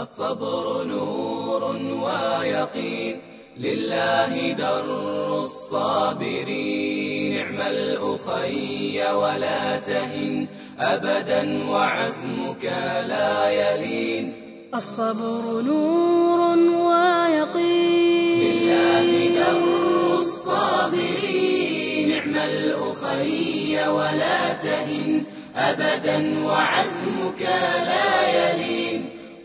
الصبر نور ويقين. لله در الصابرين نعم الأخي ولا تهن. أبدا وعزمك لا يلين. الصبر نور ويقين. لله در الصابرين نعم الأخي ولا تهن. أبدا وعزمك لا يلين.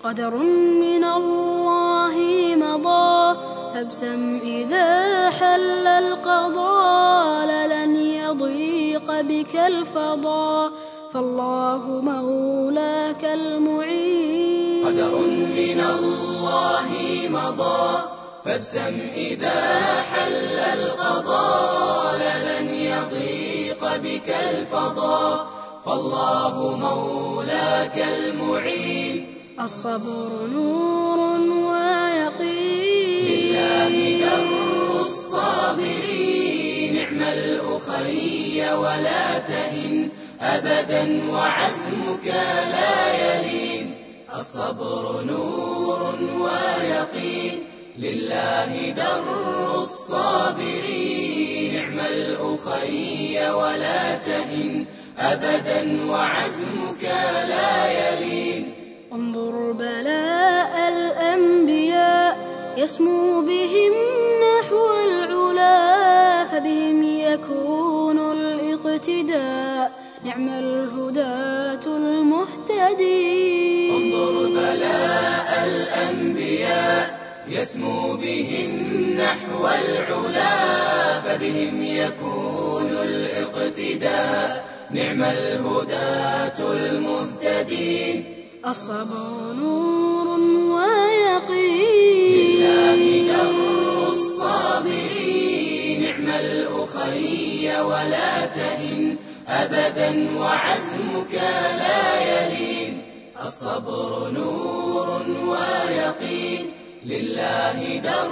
قدر من الله مضى. فابسم إذا حل القضاء لن يضيق بك الفضاء. فالله مولاك المعين. قدر من الله مضى. فابسم إذا حل القضاء لن يضيق بك الفضاء. فالله مولاك المعين. الصبر نور ويقين. لله در الصابرين. نعم الأخي ولا تهن أبدا وعزمك لا يلين. الصبر نور ويقين. لله در الصابرين. نعم الأخي ولا تهن أبدا وعزمك لا يلين. يسمو بهم نحو العلا فبهم يكون الاقتداء. نعم الهداة المهتدين انظر بلاء الأنبياء يسمو بهم نحو العلا فبهم يكون الاقتداء. نعم الهداة المهتدين الصبر نور لله در الصابرين نعم الأخي ولا تهن أبدا وعزمك لا يلين. الصبر نور ويقين لله در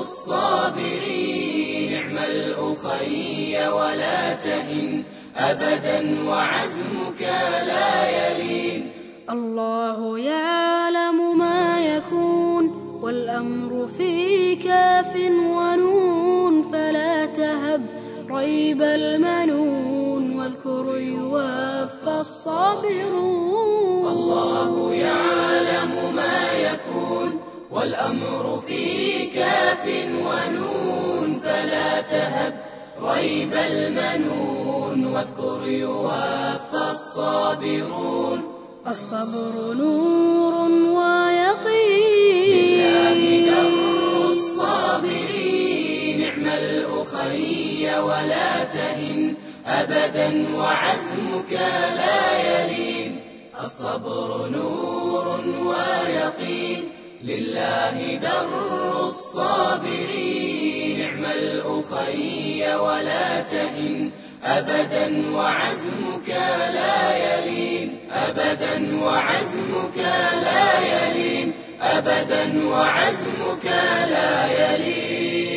الصابرين نعم الأخي ولا تهن أبدا وعزمك لا يلين. الله يعلم والأمر في كاف ونون فلا تهب ريب المنون واذكر يوفى الصابرون. الله يعلم ما يكون والأمر في كاف ونون فلا تهب ريب المنون واذكر يوفى الصابرون. الصبر نور. الأخي ولا تهن أبدا وعزمك لا يلين. الصبر نور ويقين. لله در الصابرين. نعم الأخي ولا تهن أبدا وعزمك لا يلين. أبدا وعزمك لا يلين. أبدا وعزمك لا يلين.